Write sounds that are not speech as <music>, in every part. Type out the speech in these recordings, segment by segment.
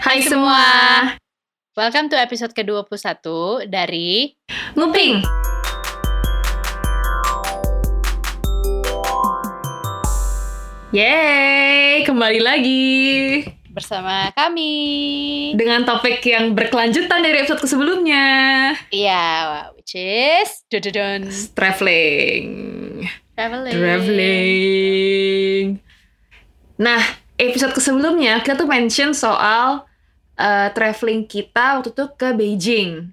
Hai semua. Welcome to episode ke-21 dari Nguping. Yeay, kembali lagi bersama kami. dengan topik yang berkelanjutan dari episode sebelumnya. Iya, which is dududun, Traveling. traveling. Traveling. Nah, episode sebelumnya kita tuh mention soal eh, traveling kita waktu itu ke Beijing.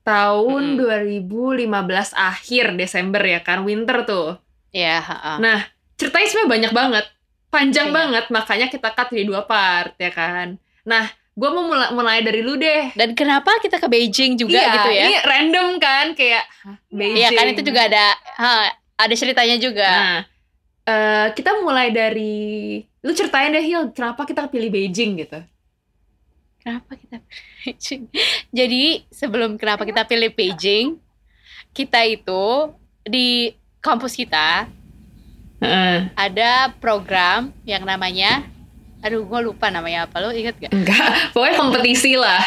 Tahun Mm. 2015 akhir Desember ya kan, winter tuh. Iya, ha-ha. Nah, ceritanya sebenarnya banyak banget. Panjang Iya. banget, makanya kita cut di dua part ya kan. Nah, gue mau mulai, mulai dari lu deh. Dan kenapa kita ke Beijing juga iya, gitu ya? ini random kan kayak "Hah, Beijing. Iya kan itu juga ada ha, ada ceritanya juga. Nah, eh, kita mulai dari lu ceritain deh Hil, kenapa kita pilih Beijing gitu? Kenapa kita pilih Beijing? <laughs> Jadi sebelum kenapa kita pilih Beijing, kita itu di kampus kita Heeh. ada program yang namanya aduh gue lupa namanya apa lo inget gak? Enggak, <laughs> pokoknya kompetisi lah.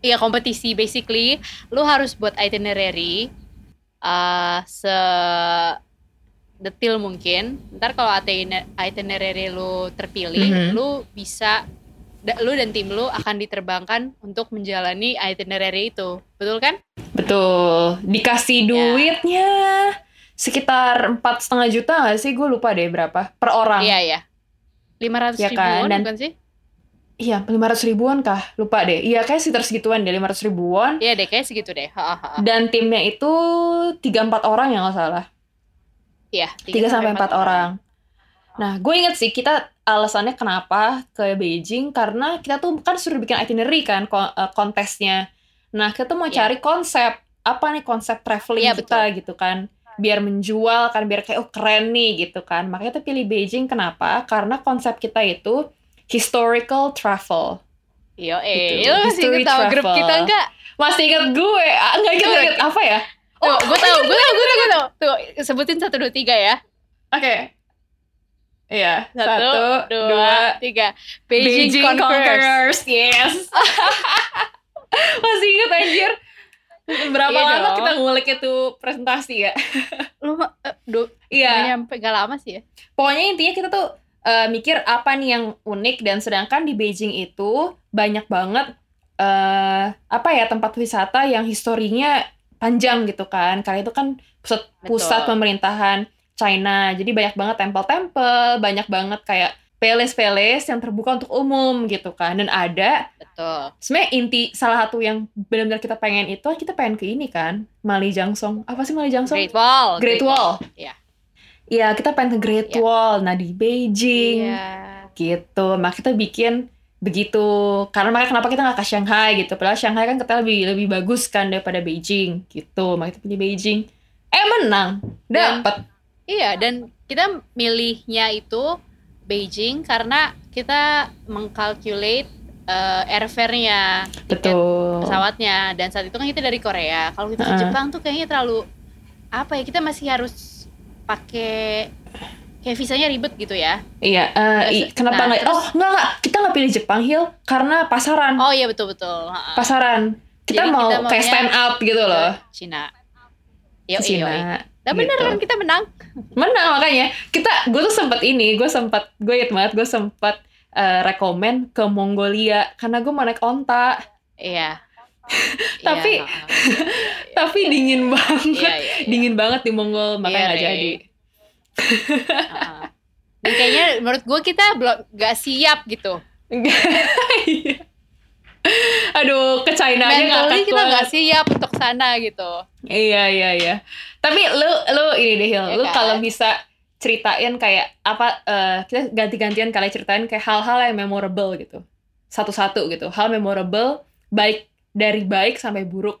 Iya kompetisi basically lu harus buat itinerary uh, se detil mungkin ntar kalau itiner- itinerary lu terpilih Mhm. lu bisa lu dan tim lu akan diterbangkan untuk menjalani itinerary itu betul kan Betul. Dikasih Ya. duitnya sekitar empat setengah juta nggak sih? Gue lupa deh berapa per orang. iya iya lima ratus Ya kan, ribuan dan- bukan sih Iya, 500 ribuan kah? Lupa deh. Iya, kayak sekitar segituan deh, 500 ribuan. iya deh kayak segitu deh Ha, ha, ha. Dan timnya itu 3-4 orang ya nggak salah. iya 3 sampai 4 orang. Nah, gue inget sih kita alasannya kenapa ke Beijing karena kita tuh kan suruh bikin itinerary kan eh, kontesnya. Nah, kita tuh mau Iya. cari konsep apa nih konsep traveling Iya, kita gitu kan. Biar menjual kan biar kayak oh keren nih gitu kan. Makanya kita pilih Beijing kenapa? Karena konsep kita itu historical travel. Yo, eh, Gitu. lu masih inget tau grup kita enggak? Masih inget gue? Ah, Enggak inget, Gue- inget. apa ya? Oh, gue tau, gue tau, gue tau, gue tau. Tuh, sebutin satu dua tiga ya. Oke. Iya, Satu, satu, dua, dua, tiga. Beijing, Beijing Conquerors. Conquerors. Yes. <laughs> Masih inget anjir. Berapa Iya lama dong. kita ngulik itu presentasi ya? <laughs> Lu mah, eh, du, Iya. nyampe gak lama sih ya. Pokoknya intinya kita tuh eh, mikir apa nih yang unik dan sedangkan di Beijing itu banyak banget eh apa ya tempat wisata yang historinya panjang gitu kan. Karena itu kan pusat pusat Betul. pemerintahan China. Jadi banyak banget tempel-tempel, banyak banget kayak palace-palace yang terbuka untuk umum gitu kan. Dan ada Betul. sebenarnya inti salah satu yang benar-benar kita pengen itu kita pengen ke ini kan Mali Jangsong apa sih Mali Jangsong Great Wall. Great Wall Iya. Iya kita pengen ke Great Iya. Wall nah di Beijing Iya. gitu maka kita bikin begitu karena makanya kenapa kita nggak ke Shanghai gitu padahal Shanghai kan kita lebih lebih bagus kan daripada Beijing gitu makanya kita pilih Beijing eh menang dapat Iya, dan kita milihnya itu Beijing karena kita mengkalkulate eh, airfare-nya, betul pesawatnya dan saat itu kan kita dari Korea. Kalau kita ke Heeh. Jepang tuh kayaknya terlalu apa ya? Kita masih harus pakai kayak visanya ribet gitu ya. iya i- Terus- kenapa nah, nggak terus- oh nggak nggak kita nggak pilih Jepang Hill karena pasaran Oh iya betul betul. Pasaran kita Jadi mau kita kayak stand out gitu loh Cina. Yo, ke yo, Cina Dan bener gitu. kan kita menang. menang makanya kita gue tuh sempat ini gue sempat gue inget banget gue sempat eh, rekomen ke Mongolia karena gue mau naik onta Iya. <laughs> Tapi- Iya, <laughs> tapi dingin banget Iya, iya, iya. dingin banget di Mongol makanya Iya, nggak Re. jadi. <laughs> Dan kayaknya menurut gue kita belum gak siap gitu. Iya. aduh ke China aja Mentally kita banget. gak siap untuk sana gitu. iya iya iya tapi lu lu ini deh Hil Iya lu kan? kalau bisa ceritain kayak apa eh, kita ganti-gantian kali ceritain kayak hal-hal yang memorable gitu satu-satu gitu hal memorable baik dari baik sampai buruk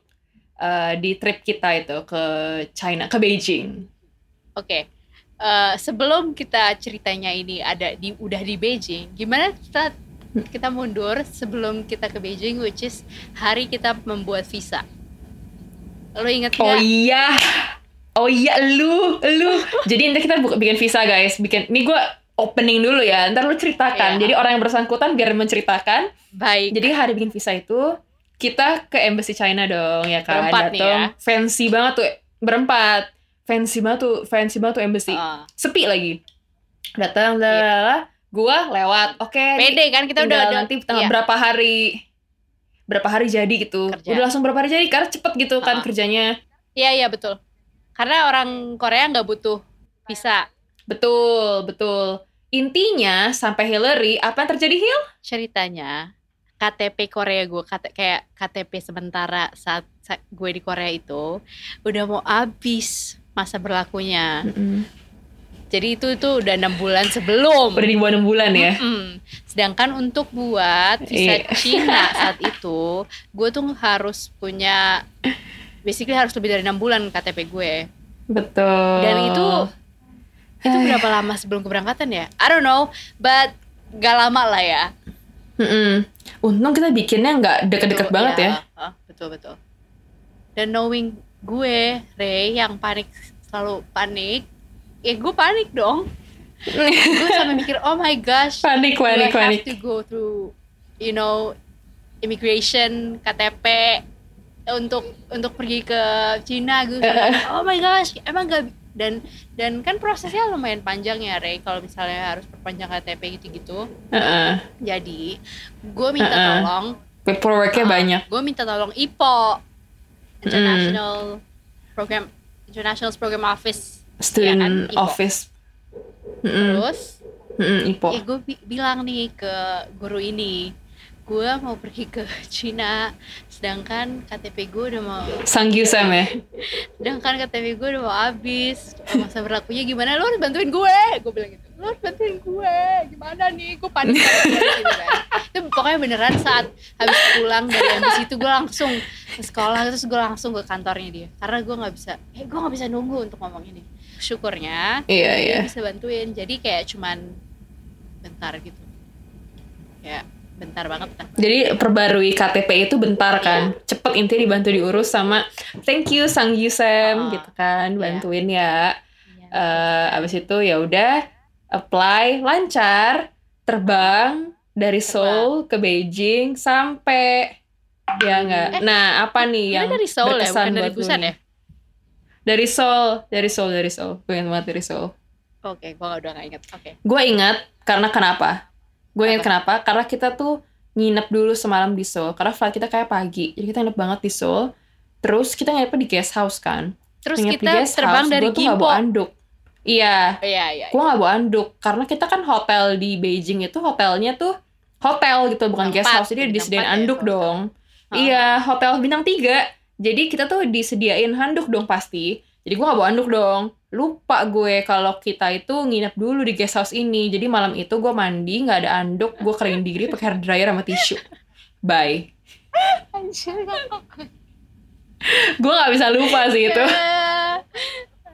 eh, di trip kita itu ke China ke Beijing Oke. Eh, sebelum kita ceritanya ini ada di udah di Beijing, gimana kita kita mundur sebelum kita ke Beijing which is hari kita membuat visa. Lo inget oh nggak? iya oh iya lu lu jadi nanti kita buka- bikin visa guys bikin ini gue opening dulu ya. Ntar lu ceritakan. Iya. Jadi orang yang bersangkutan biar menceritakan. Baik. Jadi hari bikin visa itu kita ke embassy China dong ya kan. Berempat nih Dateng. ya. Fancy banget tuh berempat. Fancy banget tuh, fancy banget tuh embassy. Ah. Sepi lagi. Datang lalala, gua lewat. Oke. nih, Pede kan kita udah udah nanti iya. berapa hari berapa hari jadi gitu. Kerja. Udah langsung berapa hari jadi karena cepet gitu kan Ah. kerjanya. Iya iya betul. Karena orang Korea nggak butuh visa. Betul, betul. Intinya sampai Hillary, apa yang terjadi Hill? Ceritanya KTP Korea gue kayak KTP sementara saat, saat gue di Korea itu udah mau habis masa berlakunya. Jadi itu itu udah enam bulan sebelum. Udah di bawah 6 bulan ya. Mm-mm. Sedangkan untuk buat visa Iya. Cina <laughs> saat itu, gue tuh harus punya basically harus lebih dari enam bulan KTP gue. Betul. Dan itu itu berapa lama sebelum keberangkatan ya? I don't know, but gak lama lah ya. Mm-mm. Untung kita bikinnya nggak deket-deket banget ya. ah, betul betul. Dan knowing gue, Ray yang panik selalu panik, ya gue panik dong. gue sampai mikir, oh my gosh, panik, do panik, I panik. have to go through, you know, immigration, KTP untuk untuk pergi ke Cina gue. Eh, oh my gosh, emang gak dan dan kan prosesnya lumayan panjang ya Ray kalau misalnya harus perpanjang KTP gitu-gitu. Heeh. Jadi gue minta Uh-uh. tolong Paperworknya Ah, banyak. Gue minta tolong IPO, International Program International Program Office. Student kan, Ipo. office. Mm-mm. Terus, Mm-mm, Ipo. ya gue bilang nih ke guru ini, gue mau pergi ke <laughs> Cina, sedangkan KTP gue udah mau, Sangyusam ya. sedangkan KTP gue udah mau habis, masa berlakunya gimana? Lo harus bantuin gue, gue bilang gitu. Lo harus bantuin gue, gimana nih? Gue panik gitu kan. Itu pokoknya beneran saat habis pulang dari ambisi itu gue langsung ke sekolah terus gue langsung ke kantornya dia karena gue nggak bisa eh gue nggak bisa nunggu untuk ngomong ini syukurnya Iya, dia iya. bisa bantuin jadi kayak cuman bentar gitu ya bentar banget kan Jadi perbarui KTP itu bentar kan. Iya. Cepet intinya dibantu diurus sama thank you Sangyusam Ah, gitu kan, iya. bantuin ya. Iya. eh abis itu ya udah apply lancar terbang dari Seoul ke Beijing sampai ya enggak Eh, nah apa nih yang dari Seoul ya bukan dari Busan ya dari Seoul dari Seoul dari Seoul. Gue ingat banget dari Seoul. Oke gue udah gak inget oke. Gue ingat karena kenapa. Gue ingat Apa? kenapa? Karena kita tuh nginep dulu semalam di Seoul. Karena flight kita kayak pagi. Jadi kita nginep banget di Seoul. Terus kita nginepnya di guest house kan. Terus Nginep di kita guest terbang house, dari Gimpo bawa anduk. Iya. Iya iya gue nggak bawa anduk. Karena kita kan hotel di Beijing itu hotelnya tuh hotel gitu bukan Bintang guest house. Jadi bintang disediain ya, anduk hotel. dong. Ah. iya hotel bintang tiga jadi kita tuh disediain handuk dong pasti. Jadi gue nggak bawa anduk dong. Lupa gue kalau kita itu nginep dulu di guest house ini. Jadi malam itu gue mandi nggak ada anduk gue keringin diri pakai hair dryer sama tisu. Bye. Anjir, gue nggak bisa lupa sih itu. <laughs>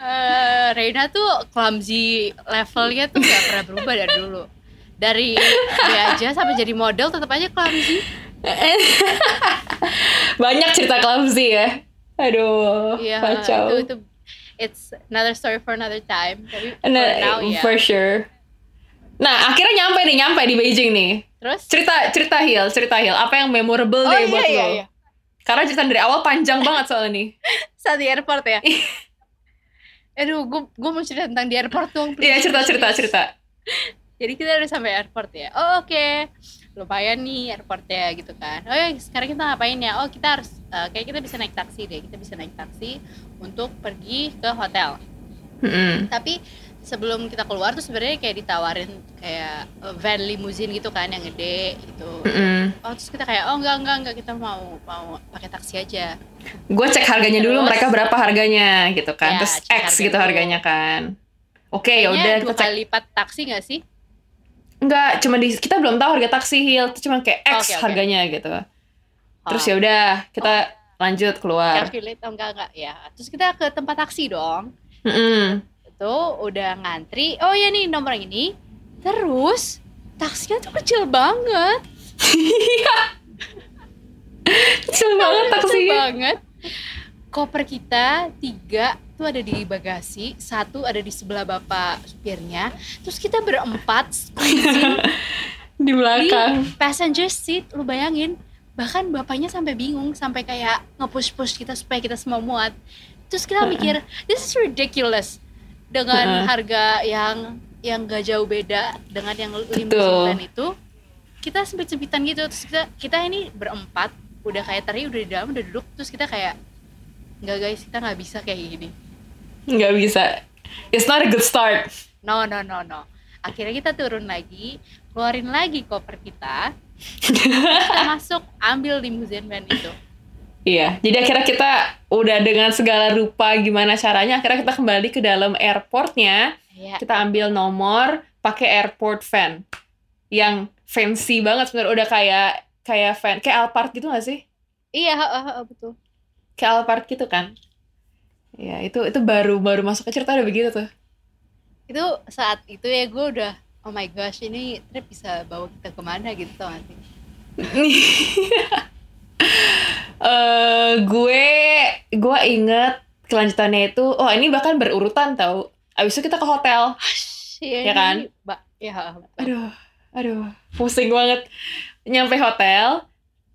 Eh, Reina tuh clumsy levelnya tuh gak pernah berubah dari dulu. Dari dia aja sampai jadi model tetap aja clumsy <laughs> banyak cerita clumsy ya aduh Iya, kacau itu itu it's another story for another time. Tapi for Nah, now ya. for sure. Nah, akhirnya nyampe nih, nyampe di Beijing nih. Terus Cerita cerita Hil, cerita Hil. Apa yang memorable Oh, deh iya, buat iya, lo? iya. Karena cerita dari awal panjang <laughs> banget soalnya nih. saat di airport ya. Aduh, gue gue mau cerita tentang di airport dong. please, Iya, cerita cerita cerita. Jadi kita udah sampai airport ya. Oh, oke. Lumayan nih airportnya gitu kan. Oh ya, sekarang kita ngapain ya? Oh, kita harus eh, kayak kita bisa naik taksi deh. Kita bisa naik taksi untuk pergi ke hotel. Mm-mm. Tapi sebelum kita keluar tuh sebenarnya kayak ditawarin kayak eh, van limousine gitu kan yang gede gitu. Mm-mm. Oh terus kita kayak oh enggak enggak enggak kita mau mau pakai taksi aja. Gue cek harganya dulu Terus? mereka berapa harganya gitu kan. Ya, Terus X harga gitu dulu. harganya kan. Oke, ya Kayaknya udah kita cek. lipat taksi nggak sih? Enggak, cuma di kita belum tahu harga taksi itu cuma kayak X Oke, oke. harganya gitu. Terus Oh, ya udah, kita lanjut keluar. calculate oh enggak enggak ya. Terus kita ke tempat taksi dong. Mm-mm. Itu udah ngantri. Oh ya nih nomor yang ini. Terus taksinya tuh kecil banget. <laughs> Kecil banget Kecil taksinya. banget. Koper kita tiga satu ada di bagasi satu ada di sebelah bapak supirnya. Terus kita berempat <laughs> di belakang. di passenger seat lu bayangin. Bahkan bapaknya sampai bingung sampai kayak nge-push push kita supaya kita semua muat. Terus kita mikir this is ridiculous. Dengan harga yang yang gak jauh beda dengan yang van itu kita sempit sempitan gitu. Terus kita kita ini berempat udah kayak tadi udah di dalam udah duduk. Terus kita kayak nggak guys kita nggak bisa kayak gini nggak bisa. It's not a good start. No no no no. Akhirnya kita turun lagi keluarin lagi koper kita. Kita <laughs> masuk ambil limousine van itu. Iya, jadi akhirnya kita udah dengan segala rupa gimana caranya, akhirnya kita kembali ke dalam airportnya, ya kita ambil nomor pakai airport van yang fancy banget sebenarnya. Udah kayak kayak van kayak Alphard gitu gak sih? iya heeh, heeh, betul. Kayak Alphard gitu kan? Ya itu itu baru baru masuk ke cerita udah begitu tuh. itu saat itu ya gue udah oh my gosh ini trip bisa bawa kita ke mana gitu tau gak sih <laughs> Eh gue gue inget kelanjutannya itu oh ini bahkan berurutan tau. Abis itu kita ke hotel. Iya Ya kan? Mbak. Ya, aduh aduh pusing banget nyampe hotel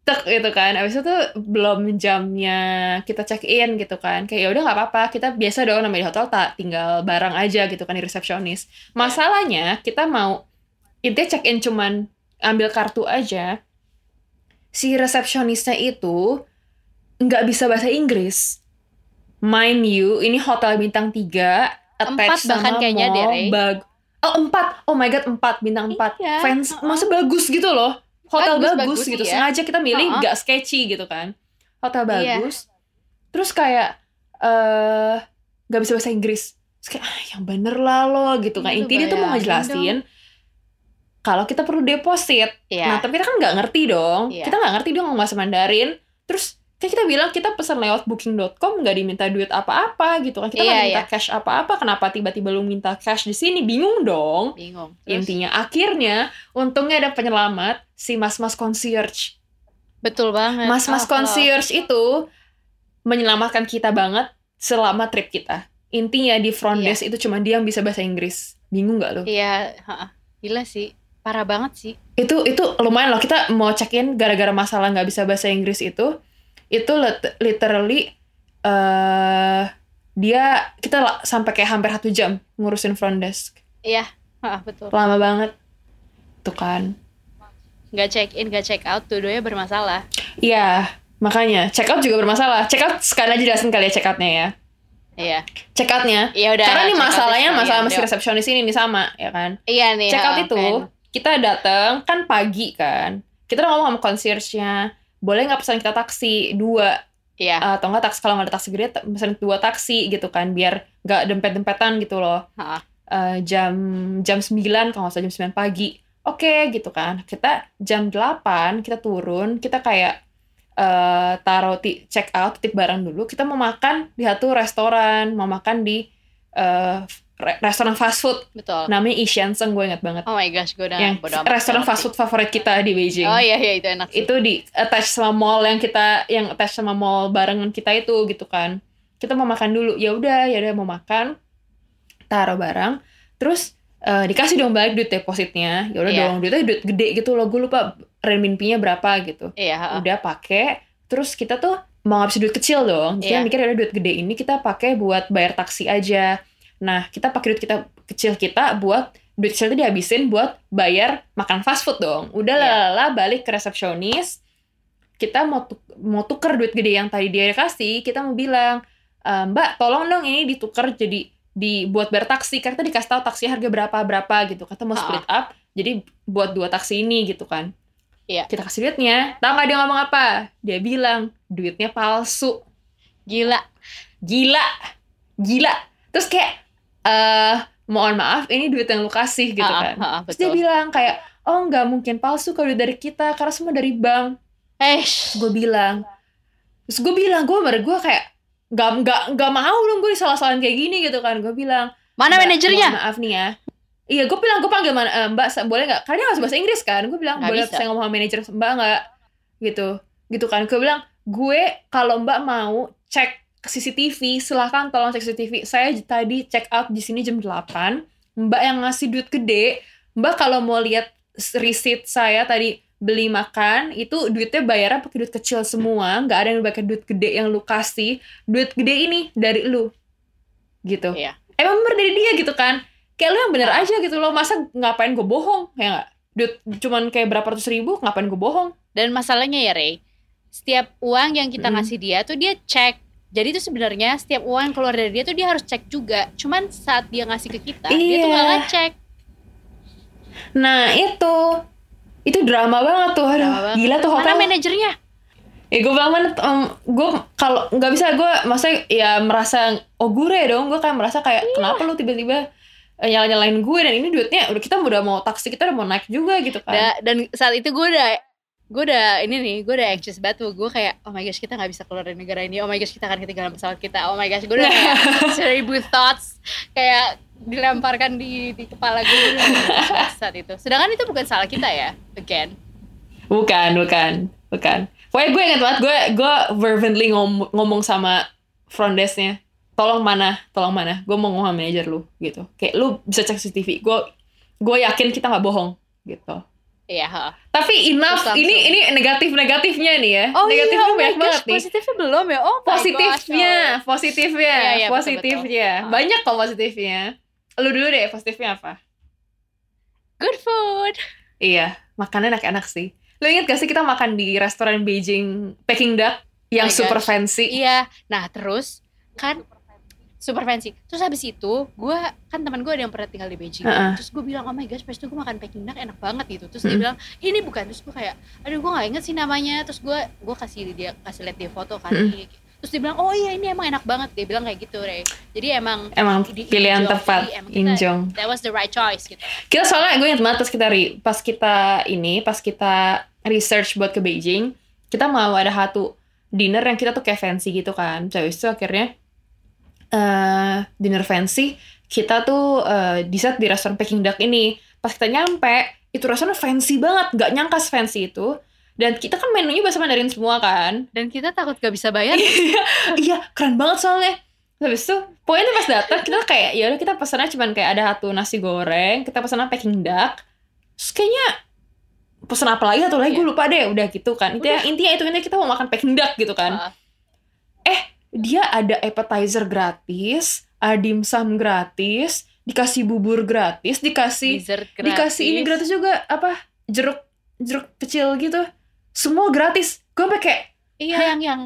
tek gitu kan. Abis itu tuh belum jamnya kita check in gitu kan. Kayak ya udah nggak apa-apa. Kita biasa dong namanya di hotel tak tinggal barang aja gitu kan di resepsionis. Masalahnya kita mau intinya check in cuman ambil kartu aja si resepsionisnya itu nggak bisa bahasa Inggris. Mind you ini hotel bintang 3 Empat bahkan kayaknya deh, Rey. bag oh empat. Oh my god empat. Bintang empat. Iya, fans masa bagus gitu loh hotel Bagus, bagus, bagus, gitu iya. sengaja kita milih nggak sketchy gitu kan. Hotel Iya. bagus. Terus kayak eh nggak bisa bahasa Inggris. Terus kayak ah, yang bener lah lo gitu kan. Iya, intinya tuh mau bayangin ngejelasin kalau kita perlu deposit. Iya. nah tapi kita kan nggak ngerti dong. Iya. kita nggak ngerti dong ngomong bahasa Mandarin. Terus kayak kita bilang kita pesan lewat booking.com nggak diminta duit apa-apa gitu kan. Kita nggak Iya, minta iya. cash apa-apa. Kenapa tiba-tiba lu minta cash di sini? Bingung dong. Bingung. Terus, intinya akhirnya untungnya ada penyelamat si mas-mas concierge. Betul banget. Mas-mas Oh, concierge itu menyelamatkan kita banget selama trip kita. Intinya di front Iya. desk itu cuma dia yang bisa bahasa Inggris. Bingung nggak kalau- iya ha-ha. gila sih. Parah banget sih. Itu itu lumayan loh. Kita mau check in gara-gara masalah nggak bisa bahasa Inggris itu itu lit- literally eh dia kita sampai kayak hampir satu jam ngurusin front desk iya ha, betul lama banget tuh kan nggak check in nggak check out dua-duanya bermasalah Iya, makanya check out juga bermasalah. Check out sekali aja jelasin kali ya check outnya ya. iya Check outnya. iya udah Karena ini masalahnya masalah masih Dok. resepsionis ini nih sama, ya kan? iya nih Check out ha, itu kan. kita datang kan pagi kan. Kita udah ngomong sama concierge-nya, boleh nggak pesan kita taksi dua iya atau nggak taksi kalau nggak ada taksi gede pesan dua taksi gitu kan biar nggak dempet-dempetan gitu loh. Ha. Eh, jam jam 9 kalau nggak salah jam 9 pagi. Oke gitu kan. Kita jam 8 kita turun, kita kayak eh taruh check out, titip barang dulu. Kita mau makan di satu restoran, mau makan di eh re- restoran fast food betul namanya Ishanseng gue ingat banget. oh my gosh gue udah yang bodo amat restoran fast food favorit kita di Beijing. oh iya iya itu enak sih Itu di attach sama mall yang kita yang attach sama mall barengan kita itu gitu kan. Kita mau makan dulu. Ya udah, ya udah mau makan. Taruh barang. Terus eh, dikasih dong balik duit depositnya. Ya udah Iya. dong, duitnya duit gede gitu loh. Gue lupa renminbinya berapa gitu. iya ha. Udah pakai. Terus kita tuh mau ngabisin duit kecil dong. Kita Iya. mikir ada duit gede ini kita pakai buat bayar taksi aja. Nah, kita pakai duit kita kecil kita buat duit kecil itu dihabisin buat bayar makan fast food dong. Udah Iya. lala balik ke resepsionis. Kita mau tuk- mau tuker duit gede yang tadi dia kasih, kita mau bilang, "E, "Mbak, tolong dong ini ditukar jadi dibuat bayar taksi." Karena kita dikasih tahu taksi harga berapa berapa gitu. Kata mau split up, jadi buat dua taksi ini gitu kan. Iya. Kita kasih duitnya. Tahu nggak dia ngomong apa? Dia bilang duitnya palsu. gila Gila, gila. Terus kayak, eh mohon maaf, ini duit yang lu kasih gitu Ha, kan. ha, ha, Terus dia bilang kayak, oh nggak mungkin palsu kalau dari kita, karena semua dari bank. eh gue bilang, terus gue bilang, gue mereka gue kayak, nggak nggak nggak mau dong gue disalah-salahin kayak gini gitu kan. Gue bilang, mana "Mbak, manajernya maaf nih ya. Iya, gue bilang gue panggil mana, "Eh, Mbak, boleh nggak? Karena dia nggak bahasa Inggris kan. Gue bilang Nggak boleh bisa. saya ngomong sama manajer Mbak nggak? Gitu, gitu kan. Gue bilang gue kalau Mbak mau cek ke CCTV silahkan tolong cek CCTV saya tadi check out di sini jam 8 mbak yang ngasih duit gede mbak kalau mau lihat receipt saya tadi beli makan itu duitnya bayarnya pakai duit kecil semua. Nggak ada yang pakai duit gede yang lu kasih. Duit gede ini dari lu. Gitu. Iya. emang bener dari dia gitu kan? Kayak lu yang bener aja gitu loh. Masa ngapain gue bohong? Ya nggak? Duit cuman kayak berapa ratus ribu ngapain gue bohong? Dan masalahnya ya Ray, setiap uang yang kita Mm. ngasih dia tuh dia cek. Jadi itu sebenarnya setiap uang yang keluar dari dia tuh dia harus cek juga. Cuman saat dia ngasih ke kita, dia tuh Iya. gak ngecek. nah itu itu drama banget tuh aduh Drama banget. gila tuh Mana hotel manajernya? ya gue bilang banget gue kalau nggak bisa gue maksudnya ya merasa oh gue dong gue kayak merasa kayak Iya. kenapa lu tiba-tiba eh, nyala nyalain gue dan ini duitnya udah kita udah mau taksi kita udah mau naik juga gitu kan Da- dan saat itu gue udah gue udah ini nih gue udah anxious banget tuh. Gue kayak oh my gosh kita nggak bisa keluar dari negara ini. Oh my gosh kita akan ketinggalan pesawat kita. Oh my gosh gue udah kayak <laughs> seribu thoughts kayak dilemparkan di, di kepala gue saat itu. Sedangkan itu bukan salah kita ya again. Bukan bukan bukan. Pokoknya gue inget banget gue gue fervently ngom- ngomong sama front desknya tolong mana tolong mana? Gue mau ngomong manajer lu gitu. Kayak lu bisa cek CCTV gue gue yakin kita nggak bohong gitu iya ha. tapi enough. Terus langsung. ini ini negatif negatifnya nih ya. Oh negatifnya iya, oh banyak gosh, banget nih. positifnya belum ya? Oh positifnya gosh, oh. positifnya Iya, iya, betul, positifnya. betul. banyak kok positifnya. Lu dulu deh positifnya apa? Good food. Iya makannya enak-enak sih. Lu inget gak sih kita makan di restoran Beijing Peking Duck yang Oh super gosh. fancy? Iya, nah terus kan super fancy. Terus habis itu, gue kan teman gue ada yang pernah tinggal di Beijing. Heeh. Terus gue bilang, oh my gosh, pas itu gue makan Peking duck enak banget gitu. Terus dia Mm-mm. bilang, ini bukan. Terus gue kayak, aduh gue gak inget sih namanya. Terus gue gue kasih dia kasih lihat dia foto kan. Gitu. Terus dia bilang, oh iya ini emang enak banget. Dia bilang kayak gitu, Rey. Jadi emang emang di pilihan Injong. tepat Jadi emang kita- Injong that was the right choice gitu. kita soalnya gue inget banget pas kita pas kita ini pas kita research buat ke Beijing kita mau ada satu dinner yang kita tuh kayak fancy gitu kan jadi itu akhirnya eh dinner fancy kita tuh eh, di set di restoran Peking Duck ini. Pas kita nyampe itu restoran fancy banget nggak nyangka fancy itu. Dan kita kan menunya bahasa Mandarin semua kan. Dan kita takut gak bisa bayar. iya keren banget soalnya. Habis itu pokoknya pas datang kita kayak ya udah kita pesannya cuman kayak ada satu nasi goreng kita pesannya Peking Duck. Terus kayaknya pesan apa lagi satu lagi? Gue Iya. lupa deh udah gitu kan. Intinya intinya itu intinya kita mau makan Peking Duck gitu kan. Ah, dia ada appetizer gratis ada dimsum gratis dikasih bubur gratis dikasih dessert gratis. dikasih ini gratis juga apa jeruk jeruk kecil gitu semua gratis gue kayak Iya yang yang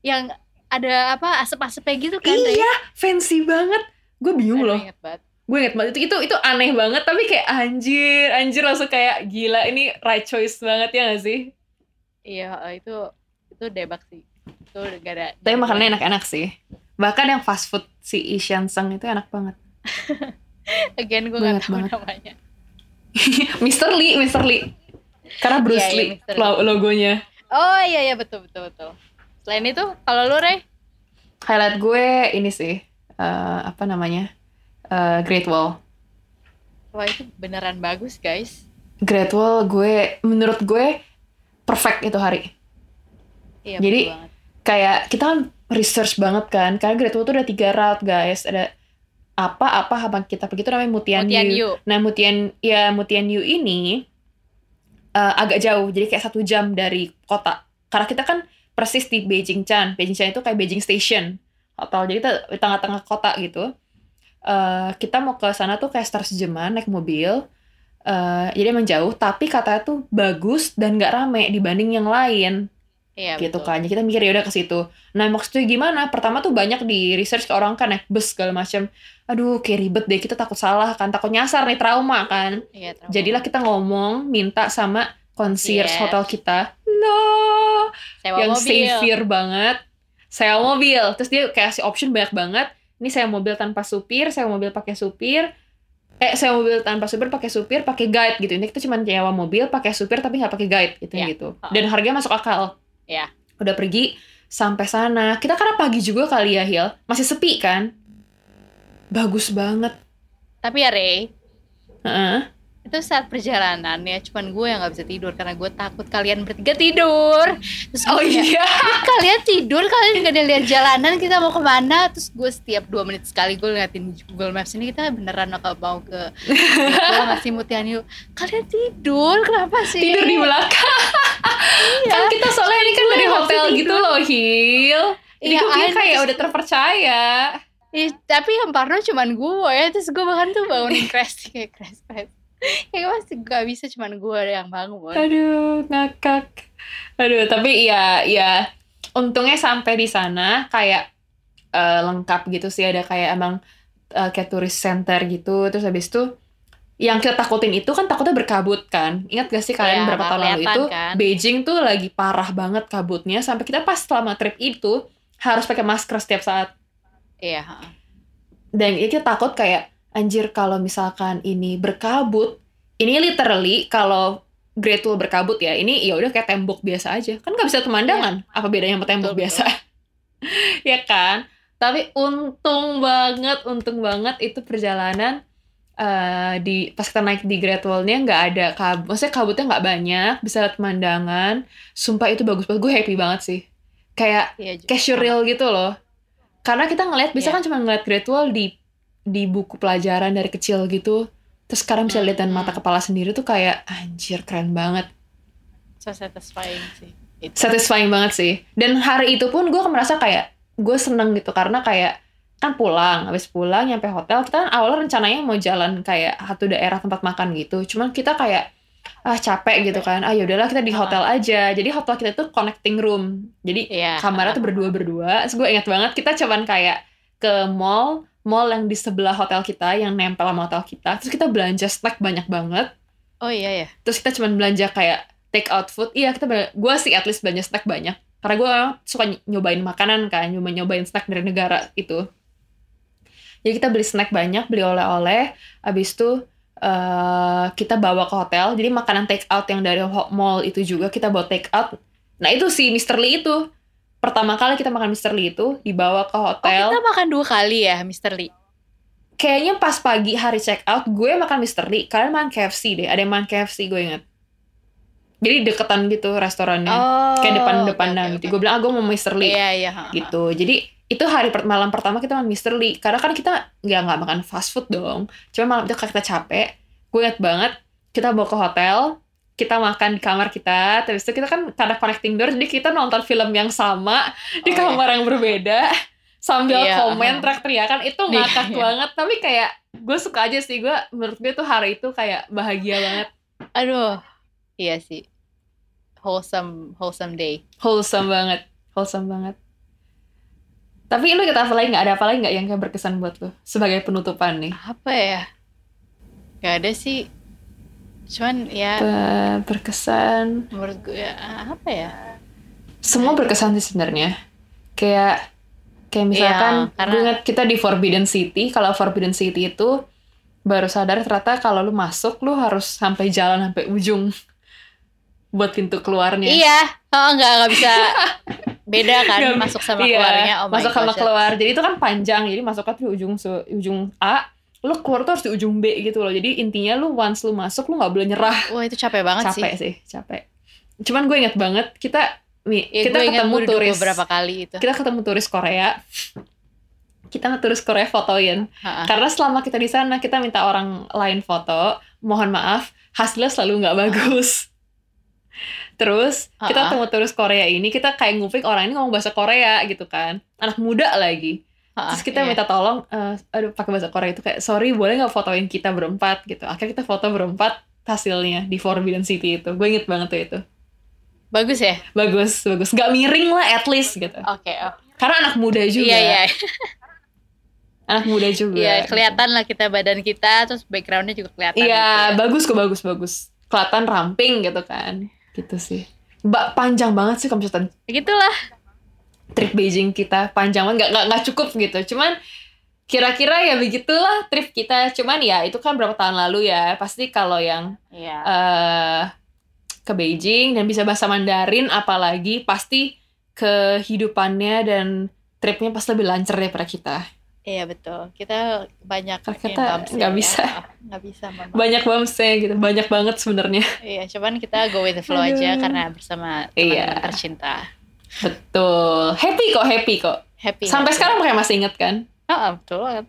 yang ada apa asap-asapnya gitu kan. Iya fancy banget gue bingung Aduh, loh inget banget. gue inget banget itu itu itu aneh banget tapi kayak anjir anjir langsung kayak gila ini right choice banget ya gak sih Iya, itu itu debak sih. Itu gak ada. tapi makanannya enak-enak sih bahkan yang fast food si Ishan Seng itu enak banget Again gue gak tahu banget. namanya. <laughs> Mr. Lee Mr. Lee karena Bruce Iya, iya, Lee Mr. lo- logonya Oh iya iya betul betul betul. Selain itu, kalau lu Rey, highlight gue ini sih eh, apa namanya Eh, Great Wall wah itu beneran bagus guys. Great Wall gue menurut gue perfect itu hari Iya Jadi, banget. Kayak kita kan research banget kan karena Great Wall tuh ada tiga route guys. Ada apa apa apa kita pergi itu namanya Mutian, Mutian Yu. Yu. Nah Mutian ya Mutian Yu ini eh, agak jauh jadi kayak satu jam dari kota. Karena kita kan persis di Beijing Chan Beijing Chan itu kayak Beijing Station hotel jadi kita di tengah-tengah kota gitu. Eh, kita mau ke sana tuh kayak sekitar sejaman naik mobil. Eh, jadi emang jauh tapi katanya tuh bagus dan nggak rame dibanding yang lain Iya gitu betul. kan. Jadi kita mikir ya udah ke situ. Nah, maksudnya gimana? Pertama tuh banyak di research ke orang kan naik bus segala macam. Aduh, kayak ribet deh. Kita takut salah kan, takut nyasar nih trauma kan. Iya, trauma. Jadilah kita ngomong minta sama concierge Yes. hotel kita. No, sewa yang mobil. savior banget. Sewa mobil. Terus dia kasih option banyak banget. Ini saya mobil tanpa supir, saya mobil pakai supir. Eh, saya mobil tanpa supir, pakai supir, pakai guide gitu. Ini kita cuma nyewa mobil, pakai supir tapi nggak pakai guide gitu Iya. gitu. Dan harganya masuk akal. Iya. Udah pergi sampai sana. Kita karena pagi juga kali ya, Hil. Masih sepi kan? Bagus banget. Tapi ya Rey, Heeh. itu saat perjalanan ya cuman gue yang nggak bisa tidur karena gue takut kalian bertiga tidur terus Oh kayak, iya. kalian tidur kalian gak ada lihat jalanan kita mau ke mana terus gue setiap dua menit sekali gue ngeliatin Google Maps ini kita beneran mau ke <laughs> gue ngasih mutian yuk kalian tidur kenapa sih Tidur di belakang. Kan kita soalnya ini kan dari hotel gitu loh, Hil. Jadi Iya, gue kayak udah terpercaya. Ih, tapi yang parno cuman gue ya terus gue bahkan tuh bangunin <laughs> crash kayak crash crash kayak masih gak bisa cuman gue yang bangun Aduh, ngakak. Aduh, tapi iya, iya. Untungnya sampai di sana kayak eh, lengkap gitu sih. Ada kayak emang eh, kayak turis center gitu. Terus habis itu yang kita takutin itu kan takutnya berkabut kan. Ingat gak sih kalian Iya, berapa tahun lalu itu kan. Beijing tuh lagi parah banget kabutnya sampai kita pas selama trip itu harus pakai masker setiap saat. iya Dan itu kita takut kayak anjir kalau misalkan ini berkabut, ini literally kalau Great Wall berkabut ya, ini ya udah kayak tembok biasa aja. Kan nggak bisa pemandangan. Apa bedanya sama tembok Betul, biasa? <laughs> ya kan? Tapi untung banget, untung banget itu perjalanan eh, di pas kita naik di Great Wall-nya nggak ada kabut. Maksudnya kabutnya nggak banyak, bisa lihat pemandangan. Sumpah itu bagus banget. Gue happy banget sih. Kayak kayak surreal gitu loh. Karena kita ngeliat, bisa Iya. kan cuma ngeliat Great Wall di di buku pelajaran dari kecil gitu. Terus sekarang bisa lihat dan mata kepala sendiri tuh kayak anjir keren banget. so satisfying sih itu Satisfying banget sih. Dan hari itu pun gue merasa kayak gue seneng gitu karena kayak kan pulang, habis pulang nyampe hotel kita kan awalnya rencananya mau jalan kayak satu daerah tempat makan gitu. Cuman kita kayak ah capek gitu kan. Ah yaudahlah kita di hotel aja. Jadi hotel kita tuh connecting room. Jadi iya kamarnya tuh berdua berdua gue ingat banget kita cuman kayak ke mall mall yang di sebelah hotel kita yang nempel sama hotel kita. Terus kita belanja snack banyak banget. Oh iya ya terus kita cuman belanja kayak take out food. Iya kita gue sih at least belanja snack banyak. Karena gue suka ny- nyobain makanan kan nyobain nyobain snack dari negara itu jadi kita beli snack banyak beli oleh-oleh abis itu eh, kita bawa ke hotel jadi makanan take out yang dari mall itu juga kita bawa take out nah itu si Mr. Lee itu pertama kali kita makan Mr. Lee itu dibawa ke oh hotel kita makan dua kali ya Mr. Lee kayaknya pas pagi hari check out gue makan Mr. Lee kalian makan KFC deh ada yang makan KFC gue inget jadi deketan gitu restorannya oh kayak depan-depan oke, dan oke, gitu gue bilang ah gue mau Mr. Lee iya iya ha, ha. gitu jadi itu hari per- malam pertama kita makan Mr. Lee. Karena kan kita nggak nggak makan fast food dong. Cuma malam itu karena kita capek gue inget banget kita bawa ke hotel kita makan di kamar kita terus itu kita kan karena connecting door jadi kita nonton film yang sama di Oh, kamar yang berbeda sambil Iya, komen uh-huh. teriak-teriakan. Itu Iya, ngakak iya. banget. Tapi kayak gue suka aja sih gue menurut gue tuh hari itu kayak bahagia banget. Aduh. Iya sih. Wholesome wholesome day. Wholesome banget. Wholesome banget tapi lu kita apa lagi nggak ada apa lagi nggak yang kayak berkesan buat lu? Sebagai penutupan nih. Apa ya? Gak ada sih. Cuman ya Be- berkesan. menurut gue ya, apa ya? Semua berkesan sih sebenarnya. Kayak kayak misalkan Iya, karena- gue ingat kita di Forbidden City kalau Forbidden City itu baru sadar ternyata kalau lu masuk lu harus sampai jalan sampai ujung <laughs> buat pintu keluarnya. Iya. Oh nggak nggak bisa <laughs> beda kan Nggak- masuk sama Iya, keluarnya oh masuk sama gosh, keluar. Jadi itu kan panjang jadi masuknya tuh di ujung ujung A lu keluar tuh harus di ujung B gitu loh. Jadi intinya lu once lu masuk lu nggak boleh nyerah. Wah itu capek banget capek sih. sih. capek. Cuman gue inget banget kita nih ya, kita ketemu turis. beberapa kali itu. Kita ketemu turis Korea. Kita nge-turis Korea fotoin Ha-ha. karena selama kita di sana kita minta orang lain foto. Mohon maaf hasilnya selalu nggak bagus terus kita Ha-ha. ketemu turis Korea ini kita kayak ngupik orang ini ngomong bahasa Korea gitu kan. Anak muda lagi. Ha-ha, terus kita iya. minta tolong eh, aduh pakai bahasa Korea itu kayak sorry boleh nggak fotoin kita berempat? Gitu. Akhirnya kita foto berempat hasilnya di Forbidden City itu. Gue inget banget tuh itu. Bagus ya? Bagus bagus. Nggak miring lah at least gitu. Oke oh. karena anak muda juga. Iya iya. Anak muda <laughs> juga. Iya kelihatan lah kita badan kita terus backgroundnya juga kelihatan iya gitu ya. bagus kok bagus bagus. Kelihatan ramping gitu kan gitu sih. Mbak panjang banget sih kalau misalkan gitulah. Trip Beijing kita panjang banget. Nggak nggak cukup gitu. Cuman kira-kira ya begitulah trip kita. Cuman ya itu kan berapa tahun lalu ya. Pasti kalau yang iya. eh ke Beijing dan bisa bahasa Mandarin apalagi pasti kehidupannya dan tripnya pasti lebih lancar daripada kita Iya betul. Kita banyak in kita nggak ya. bisa. Nggak bisa memang. Banyak bumsnya gitu, banyak banget sebenarnya. Iya, cuman kita go with the flow aja karena bersama Iya. teman-teman tercinta. Betul. Happy kok, happy kok. Happy. Sampai happy. sekarang kayak masih inget kan? Heeh, betul banget.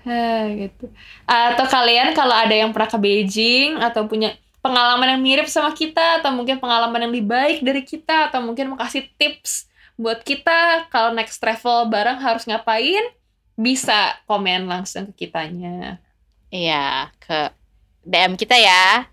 Hah, gitu. Atau kalian kalau ada yang pernah ke Beijing atau punya pengalaman yang mirip sama kita atau mungkin pengalaman yang lebih baik dari kita atau mungkin mau kasih tips buat kita kalau next travel bareng harus ngapain bisa komen langsung ke kitanya Iya, ke DM kita ya.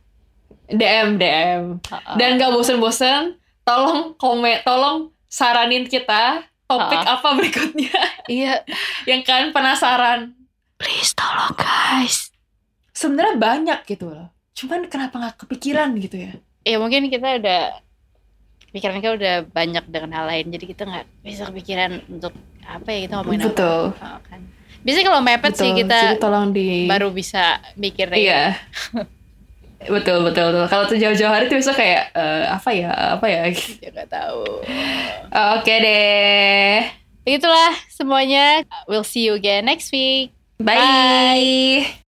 DM DM Heeh. dan gak bosen-bosen tolong komen tolong saranin kita topik Ha-ha. apa berikutnya <laughs> iya, yang kalian penasaran please tolong guys. sebenarnya banyak gitu loh cuman kenapa nggak kepikiran gitu ya Ya mungkin kita udah pikiran kita udah banyak dengan hal lain, jadi kita nggak bisa kepikiran untuk apa ya kita ngomongin betul apa. Oh, kan. Biasanya kalau mepet sih kita Jadi tolong di baru bisa mikir iya <laughs> betul betul betul kalau tuh jauh-jauh hari tuh bisa kayak eh, apa ya apa ya <laughs> Ya nggak tahu. oke deh Begitulah semuanya. We'll see you again next week. bye.